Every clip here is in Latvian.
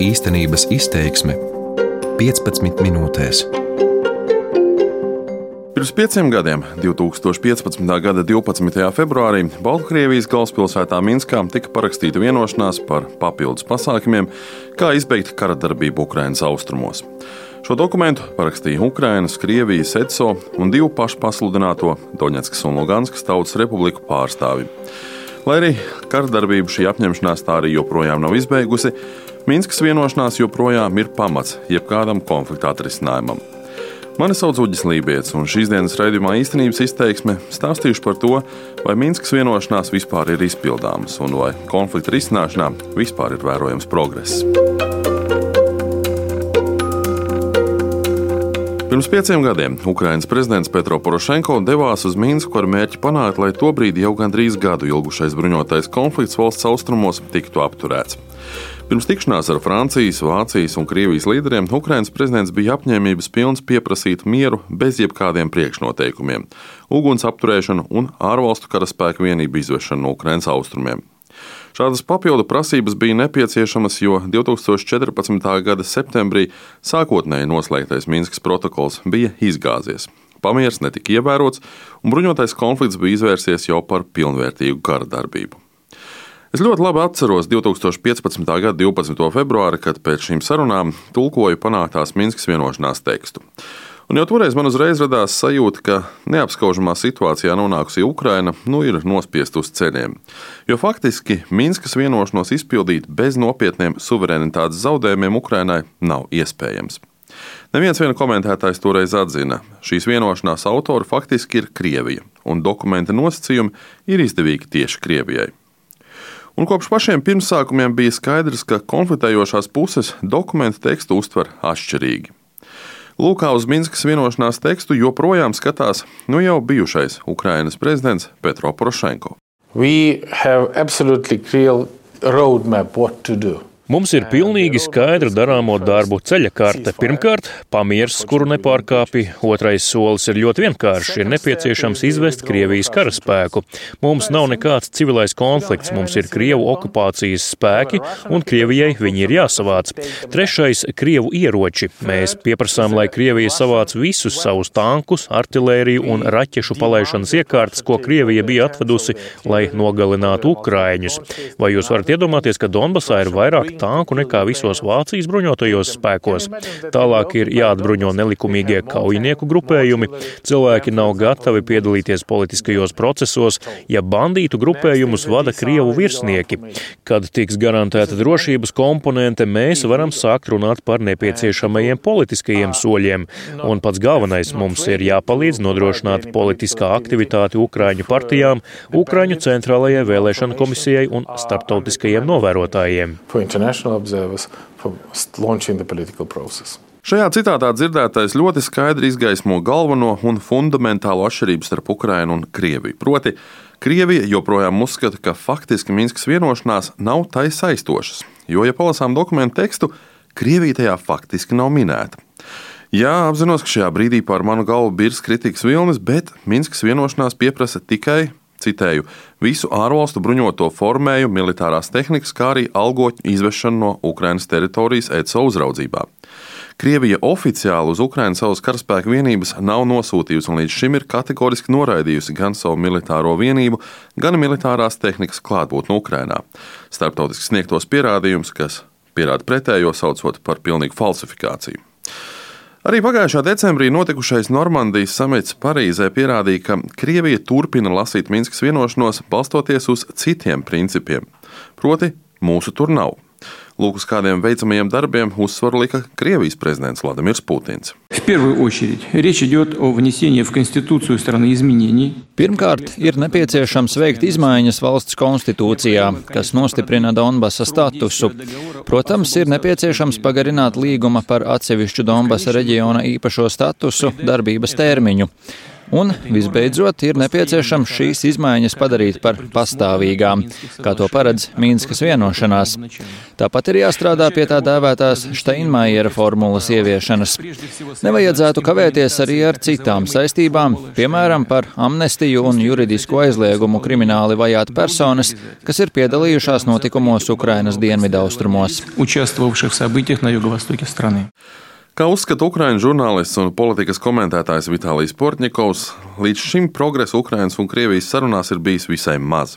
Īstenības izteiksme 15 minūtēs. Pirms pieciem gadiem, 2015. gada 12. februārī, Baltkrievijas galvaspilsētā Minskā tika parakstīta vienošanās par papildus pasākumiem, kā izbeigt kara darbību Ukraiņas austrumos. Šo dokumentu parakstīja Ukrainas, Krievijas, ECO un divu pašu pasludināto Doņetskas un Luganskas tautas republiku pārstāvi. Lai arī kardarbību šī apņemšanās tā arī joprojām nav izbeigusi, Minskas vienošanās joprojām ir pamats jebkādam konflikta atrisinājumam. Mani sauc Uģis Lībijams, un šīs dienas raidījumā īstenības izteiksme stāstīšu par to, vai Minskas vienošanās vispār ir izpildāmas un vai konflikta risināšanā vispār ir vērojams progress. Pirms pieciem gadiem Ukraiņas prezidents Petro Porošenko devās uz Minsku ar mērķi panākt, lai tobrīd jau gandrīz gadu ilgušais bruņotais konflikts valsts austrumos tiktu apturēts. Pirms tikšanās ar Francijas, Vācijas un Krievijas līderiem Ukraiņas prezidents bija apņēmības pilns pieprasīt mieru bez jebkādiem priekšnoteikumiem, uguns apturēšanu un ārvalstu karaspēku vienību izvešanu no Ukraiņas austrumiem. Šādas papildu prasības bija nepieciešamas, jo 2014. gada septembrī sākotnēji noslēgtais Minskas protokols bija izgāzies. Pamieris netika ievērots, un bruņotais konflikts bija izvērsies jau par pilnvērtīgu kara darbību. Es ļoti labi atceros 2015. gada 12. februāri, kad pēc šīm sarunām tulkoju panāktās Minskas vienošanās tekstu. Un jau toreiz man uzreiz radās sajūta, ka neapskaužamā situācijā nonākusi Ukraina nu ir nospiesta uz ceļiem. Jo faktiski Minskas vienošanos izpildīt bez nopietniem suverenitātes zaudējumiem Ukrainai nav iespējams. Neviens viena komentētājs toreiz atzina, šīs vienošanās autori faktiski ir Krievija, un dokumenta nosacījumi ir izdevīgi tieši Krievijai. Un kopš pašiem pirmsākumiem bija skaidrs, ka konfliktējošās puses dokumentu tekstu uztver atšķirīgi. Lūk, uz Minskas vienošanās tekstu joprojām skatās nu jau bijušais Ukrainas prezidents Petro Porošenko. We have absolutely clear roadmap what to do. Mums ir pilnīgi skaidra darāmo darbu ceļa karte. Pirmkārt, pamieris, kuru nepārkāpi. Otrais solis ir ļoti vienkāršs. Ir nepieciešams izvest Krievijas karaspēku. Mums nav nekāds civilais konflikts, mums ir Krievu okupācijas spēki, un Krievijai viņi ir jāsavāc. Trešais - Krievu ieroči. Mēs pieprasām, lai Krievija savāc visus savus tankus, artilēriju un raķešu palaišanas iekārtas, ko Krievija bija atvedusi, lai nogalinātu Ukraiņus. Vai jūs varat iedomāties, ka Donbasā ir vairāk tanku nekā visos Vācijas bruņotajos spēkos. Tālāk ir jāatbruņo nelikumīgie kaujinieku grupējumi. Cilvēki nav gatavi piedalīties politiskajos procesos, ja bandītu grupējumus vada Krievu virsnieki. Kad tiks garantēta drošības komponente, mēs varam sākt runāt par nepieciešamajiem politiskajiem soļiem. Un pats galvenais mums ir jāpalīdz nodrošināt politiskā aktivitāti Ukraiņu partijām, Ukraiņu centrālajai vēlēšanu komisijai un starptautiskajiem novērotājiem international observers for launching the political process. Šajā citātā dzirdētais ļoti skaidri izgaismo galveno un fundamentālo atšķirību starp Ukrajinu un Krieviju. Proti, Krievija joprojām uzskata, ka faktiski Minskas vienošanās nav tai saistošas, jo, ja palasām dokumentu tekstu, Krievija tajā faktiski nav minēta. Jā, apzinos, ka šajā brīdī pār manu galvu birs kritikas vilnis, bet Minskas vienošanās pieprasa tikai citēju, visu ārvalstu bruņoto formēju, militārās tehnikas, kā arī algoņu izvešanu no Ukrainas teritorijas ECO uzraudzībā. Krievija oficiāli uz Ukrainas savas karaspēka vienības nav nosūtījusi un līdz šim ir kategoriski noraidījusi gan savu militāro vienību, gan militārās tehnikas klātbūtni Ukrainā. Starptautiski sniegtos pierādījumus, kas pierāda pretējo, saucot par pilnīgu falsifikāciju. Arī pagājušā decembrī notikušais Normandijas samits Parīzē pierādīja, ka Krievija turpina lasīt Minskas vienošanos, balstoties uz citiem principiem. Proti, mūsu tur nav. Lūk, uz kādiem veicamajiem darbiem uzsvaru lika Krievijas prezidents Vladimirs Putins. Pirmkārt, ir nepieciešams veikt izmaiņas valsts konstitūcijā, kas nostiprina Donbasa statusu. Protams, ir nepieciešams pagarināt līguma par atsevišķu Donbasa reģiona īpašo statusu darbības termiņu. Un, visbeidzot, ir nepieciešams šīs izmaiņas padarīt par pastāvīgām, kā to paredz Mīnskas vienošanās. Tāpat ir jāstrādā pie tā dēvētās Steinmeiera formulas ieviešanas. Nevajadzētu kavēties arī ar citām saistībām, piemēram, par amnestiju un juridisku aizliegumu krimināli vajāt personas, kas ir piedalījušās notikumos Ukrainas dienvidaustrumos. Kā uzskata Ukraiņu žurnālists un politikas komentētājs Vitālijs Portņikovs, līdz šim progress Ukraiņas un Krievijas sarunās ir bijis visai maz.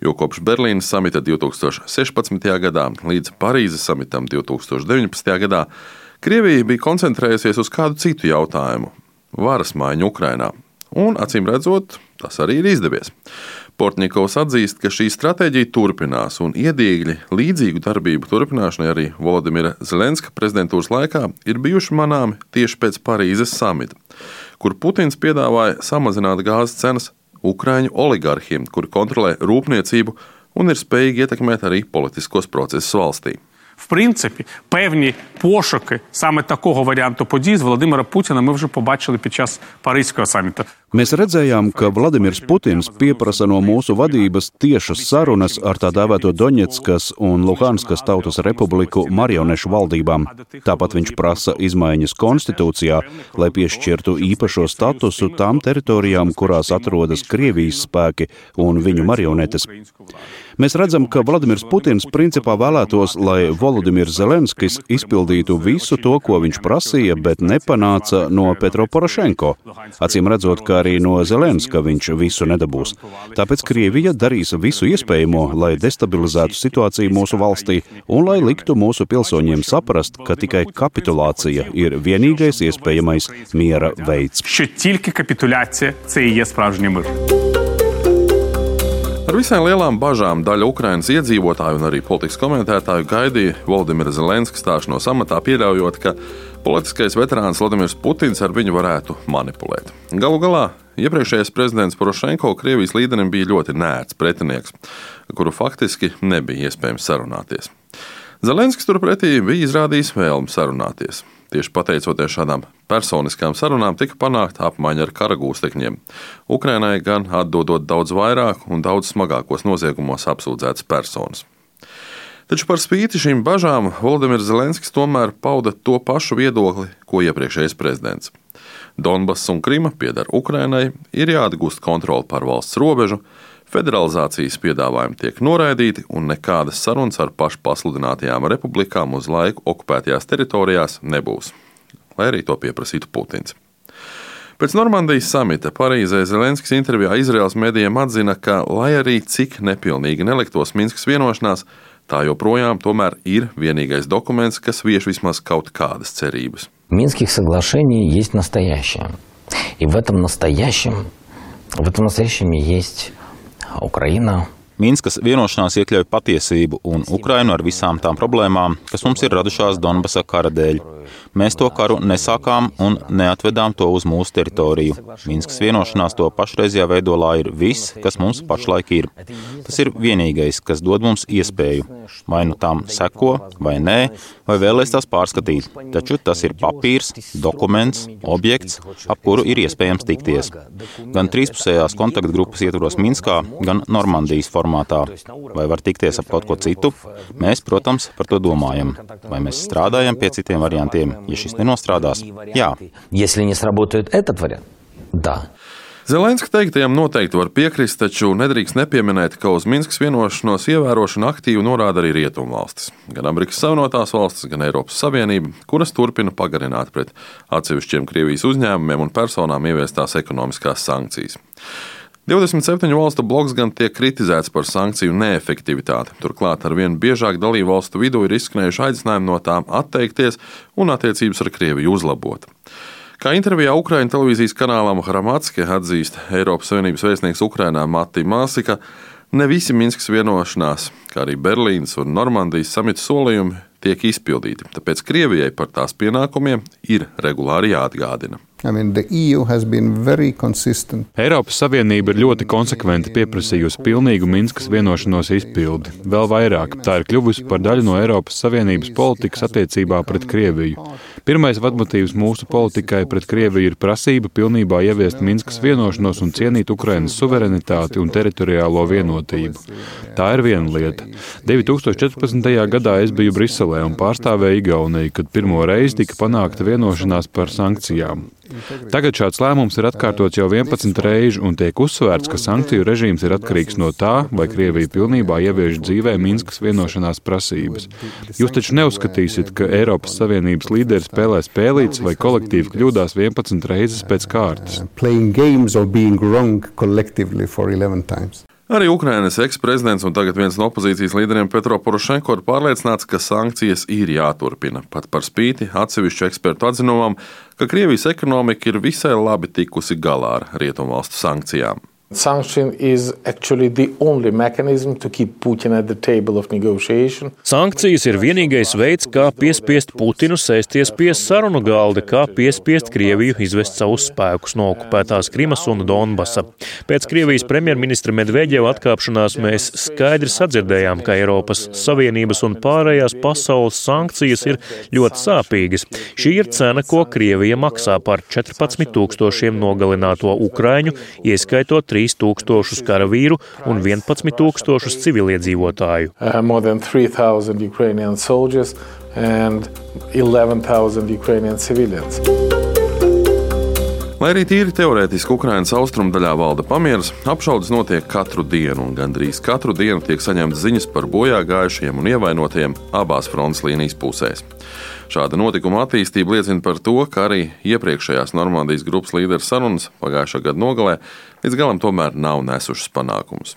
Jo kopš Berlīnas samita 2016. gadā līdz Parīzes samitam 2019. gadā Krievija bija koncentrējusies uz kādu citu jautājumu - varas maiņu Ukrainā. Un, acīm redzot, tas arī ir izdevies. Portņikovs atzīst, ka šī stratēģija turpinās, un iedīgļi līdzīgu darbību turpināšanai arī Volodimira Zelenska prezidentūras laikā ir bijuši manāmi tieši pēc Parīzes samita, kur Putins piedāvāja samazināt gāzes cenas Ukrāņu oligarhiem, kuri kontrolē rūpniecību un ir spējīgi ietekmēt arī politiskos procesus valstī. В принципі, певні пошуки саме такого варіанту подій з Володимира Путіна ми вже побачили під час Паризького саміту. Mēs redzējām, ka Vladimirs Putins pieprasa no mūsu vadības tiešas sarunas ar tā dēvēto Doņetskas un Luhanskas tautas republiku marionešu valdībām. Tāpat viņš prasa izmaiņas konstitūcijā, lai piešķirtu īpašo statusu tām teritorijām, kurās atrodas Krievijas spēki un viņu marionetes. Mēs redzam, ka Vladimirs Putins principā vēlētos, lai Volodimirs Zelenskis izpildītu visu to, ko viņš prasīja, bet nepanāca no Petro Porošenko. Acīm redzot, ka arī no Zelenska viņš visu nedabūs. Tāpēc Krievija darīs visu iespējamo, lai destabilizētu situāciju mūsu valstī un lai liktu mūsu pilsoņiem saprast, ka tikai kapitulācija ir vienīgais iespējamais miera veids. Що тільки капітуляція це і є справжній мир. Ar visai lielām bažām daļa Ukraiņas iedzīvotāju un arī politikas komentētāju gaidīja Valdimira Zelenska stāšanos amatā, pieļaujot, ka politiskais veterāns Vladimirs Putins ar viņu varētu manipulēt. Galu galā iepriekšējais prezidents Porošenko Krievijas līderim bija ļoti nērts pretinieks, kuru faktiski nebija iespējams sarunāties. Zelenskis turpretī bija izrādījis vēlmi sarunāties. Tieši pateicoties šādām personiskām sarunām, tika panākta apmaiņa ar karagūstekņiem. Ukrainai gan atdodot daudz vairāk un daudz smagākos noziegumos apsūdzētas personas. Taču par spīti šīm bažām Valdemirs Zelenskis tomēr pauda to pašu viedokli, ko iepriekšējais prezidents. Donbass un Krima pieder Ukrainai, ir jāatgūst kontroli pār valsts robežu, Federalizācijas piedāvājumi tiek noraidīti, un nekādas sarunas ar pašu pasludinātajām republikām uz laiku okupētajās teritorijās nebūs, lai arī to pieprasītu Putins. Pēc Normandijas samita Parīzē Zelenskis intervijā Izraels medijiem atzina, ka, lai arī cik nepilnīgi neliktos Minskas vienošanās, tā joprojām ir vienīgais dokuments, kas vieš vismaz kaut kādas cerības. Минских соглашений есть настоящее. И в этом настоящем, в этом настоящем есть Ukraina. Minskas vienošanās iekļauj patiesību un Ukrainu ar visām tām problēmām, kas mums ir radušās Donbasa kara dēļ. Mēs to karu nesākām un neatvedām to uz mūsu teritoriju. Minskas vienošanās to pašreizajā veidolā ir viss, kas mums pašlaik ir. Tas ir vienīgais, kas dod mums iespēju. Vai nu tām seko, vai nē, vai vēlēs tās pārskatīt. Taču tas ir papīrs, dokuments, objekts, ap kuru ir iespējams tikties. Gan trīspusējās kontaktgrupas ietvaros Minskā, gan Normandijas formātā. Vai var tikties ap kaut ko citu? Mēs, protams, par to domājam. Vai mēs strādājam pie citiem variantiem? ja šis nenostrādās, jā. Zelenska teiktajam noteikti var piekrist, taču nedrīkst nepieminēt, ka uz Minskas vienošanos ievērošanu aktīvi norāda arī Rietumvalstis. Gan Amerikas Savienotās valstis, gan Eiropas Savienība, kuras turpina pagarināt pret atsevišķiem Krievijas uzņēmumiem un personām ieviestās ekonomiskās sankcijas. 27 valstu bloks gan tiek kritizēts par sankciju neefektivitāti. Turklāt ar vien biežāk dalību valstu vidū ir izskanējuši aicinājumi no tām atteikties un attiecības ar Krieviju uzlabot. Kā intervijā Ukraiņu televīzijas kanālam Hramatske atzīst Eiropas Savienības vēstnieks Ukrainā Mati Māsika, ne visi Minskas vienošanās, kā arī Berlīnas un Normandijas samita solījumi tiek izpildīti, tāpēc Krievijai par tās pienākumiem ir regulāri jāatgādina. I mean, e Eiropas Savienība ir ļoti konsekventi pieprasījusi pilnīgu Minskas vienošanos izpildi. Vēl vairāk, tā ir kļuvusi par daļu no Eiropas Savienības politikas attiecībā pret Krieviju. Pirmais vadmotīvs mūsu politikai pret Krieviju ir prasība pilnībā ieviest Minskas vienošanos un cienīt Ukrainas suverenitāti un teritoriālo vienotību. Tā ir viena lieta. 2014. gadā es biju Briselē un pārstāvēju Igauniju, kad pirmo reizi tika panākta vienošanās par sankcijām. Tagad šāds lēmums ir atkārtots jau 11 reizes un tiek uzsvērts, ka sankciju režīms ir atkarīgs no tā, vai Krievija pilnībā ievieš dzīvē Minskas vienošanās prasības. Jūs taču neuzskatīsiet, ka Eiropas Savienības līderi spēlē spēlītas vai kolektīvi kļūdās 11 reizes pēc kārtas. Arī Ukrainas eksprezidents un tagad viens no opozīcijas līderiem Petro Porošenko ir pārliecināts, ka sankcijas ir jāturpina. Pat par spīti atsevišķu ekspertu atzinumam, ka Krievijas ekonomika ir visai labi tikusi galā ar rietumvalstu sankcijām. Sankcijas ir vienīgais veids, kā piespiest Putinu sēsties pie sarunu galda, kā piespiest Krieviju izvest savus spēkus no okupētās Krimas un Donbasa. Pēc Krievijas premjerministra Medveģeva atkāpšanās mēs skaidri sadzirdējām, ka Eiropas Savienības un pārējās pasaules sankcijas ir ļoti sāpīgas. Šī ir cena, ko Krievija maksā par 14 tūkstošiem nogalināto Ukraiņu, ieskaitot 3 3000 karavīru un 11 tūkstošus civiliedzīvotāju. Uh, Lai arī tīri teorētiski Ukraiņas austrumdaļā valda pamieris, apšaudas notiek katru dienu, un gandrīz katru dienu tiek saņemtas ziņas par bojā gājušiem un ievainotiem abās frontes līnijas pusēs. Šāda notikuma attīstība liecina par to, ka arī iepriekšējās Normandijas grupas līderu sarunas pagājušā gada nogalē līdz galam tomēr nav nesušas panākumus.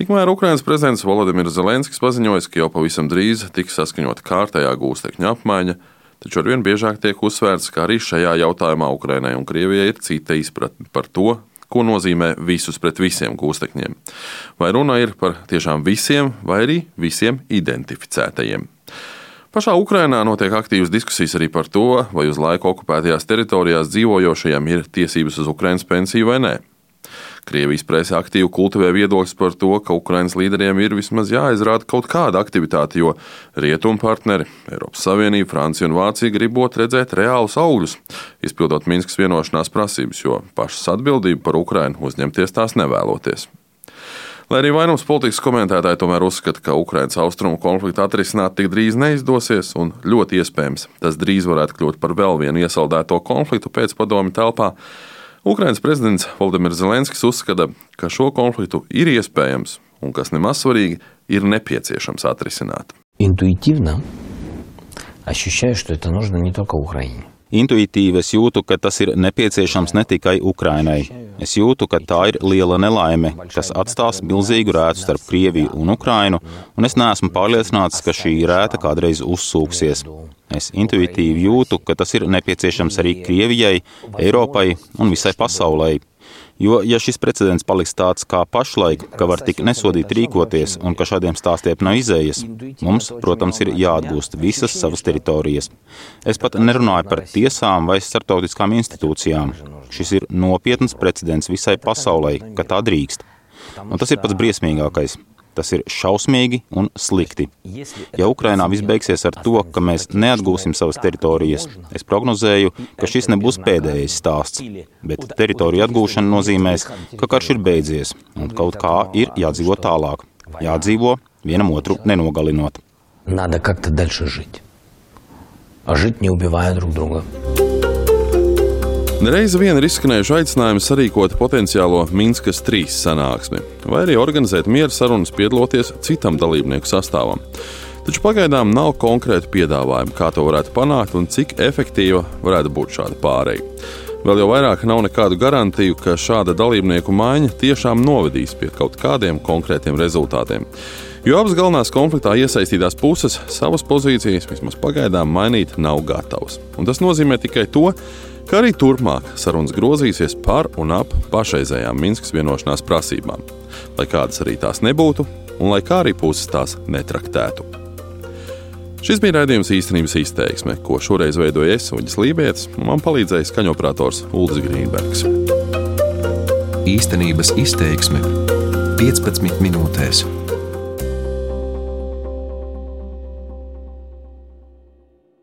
Tikmēr Ukrainas prezidents Volodimirs Zelenskis paziņoja, ka jau pavisam drīz tiks saskaņota kārtējā gūstekņa apmaiņa, taču arvien biežāk tiek uzsvērts, ka arī šajā jautājumā Ukrainai un Krievijai ir cita izpratne par to, ko nozīmē visus pret visiem gūstekņiem. Vai runa ir par tiešām visiem, vai arī visiem identificētajiem. Pašā Ukrainā notiek aktīvas diskusijas arī par to, vai uz laiku okupētajās teritorijās dzīvojošajiem ir tiesības uz Ukraiņas pensiju vai nē. Krievijas presē aktīvi kultivē viedoklis par to, ka Ukraiņas līderiem ir vismaz jāizrāda kaut kāda aktivitāte, jo rietumu partneri, Eiropas Savienība, Francija un Vācija gribot redzēt reālus augļus, izpildot Minskas vienošanās prasības, jo pašas atbildību par Ukrainu uzņemties tās nevēloties. Lai arī vairums politikas komentētāji tomēr uzskata, ka Ukraiņas austrumu konfliktu atrisināt tik drīz neizdosies, un ļoti iespējams tas drīz varētu kļūt par vēl vienu iesaldēto konfliktu pēc padomi telpā, Ukraiņas prezidents Valdemirs Zelenskis uzskata, ka šo konfliktu ir iespējams un, kas nemaz svarīgi, ir nepieciešams atrisināt. Intuitīvi ощущаю, что это нужно не только Украине. Intuitīvi es jūtu, ka tas ir nepieciešams ne tikai Ukrainai. Es jūtu, ka tā ir liela nelaime, kas atstās milzīgu rētu starp Krieviju un Ukrainu, un es neesmu pārliecināts, ka šī rēta kādreiz uzsūksies. Es intuitīvi jūtu, ka tas ir nepieciešams arī Krievijai, Eiropai un visai pasaulē. Jo, ja šis precedents paliks tāds kā pašlaik, ka var tik nesodīt rīkoties un ka šādiem stāstiem nav izējas, mums, protams, ir jāatgūst visas savas teritorijas. Es pat nerunāju par tiesām vai starptautiskām institūcijām. Šis ir nopietns precedents visai pasaulē, ka tā drīkst. Un tas ir pats briesmīgākais. Tas ir šausmīgi un slikti. Ja Ukrainā viss beigsies ar to, ka mēs neatgūsim savas teritorijas, es prognozēju, ka šis nebūs pēdējais stāsts. Bet teritoriju atgūšana nozīmēs, ka karš ir beidzies un kaut kā ir jādzīvo tālāk. Jādzīvo vienam otru nenogalinot. Надо как-то дальше жить. А жить не убивая друг друга. Reiz vien ir izskanējuši aicinājumi sarīkot potenciālo Minskas trīs sanāksmi, vai arī organizēt miera sarunas piedaloties citam dalībnieku sastāvam. Taču pagaidām nav konkrētu piedāvājumu, kā to varētu panākt un cik efektīva varētu būt šāda pāreja. Vēl jau vairāk nav nekādu garantiju, ka šāda dalībnieku maiņa tiešām novedīs pie kaut kādiem konkrētiem rezultātiem. Jo abas galvenās konfliktā iesaistītās puses savas pozīcijas vismaz pagaidām mainīt nav gatavas. Un tas nozīmē tikai to, ka arī turpmāk sarunas grozīsies par un ap pašreizējām Minskas vienošanās prasībām, lai kādas arī tās nebūtu un lai kā arī puses tās netraktētu. Šis bija raidījums īstenības izteiksme, ko šoreiz veidoja es, Uģis Lībijams, un man palīdzēja skaņoperators Ulris Grīnbergs. Īstenības izteiksme 15 minūtēs.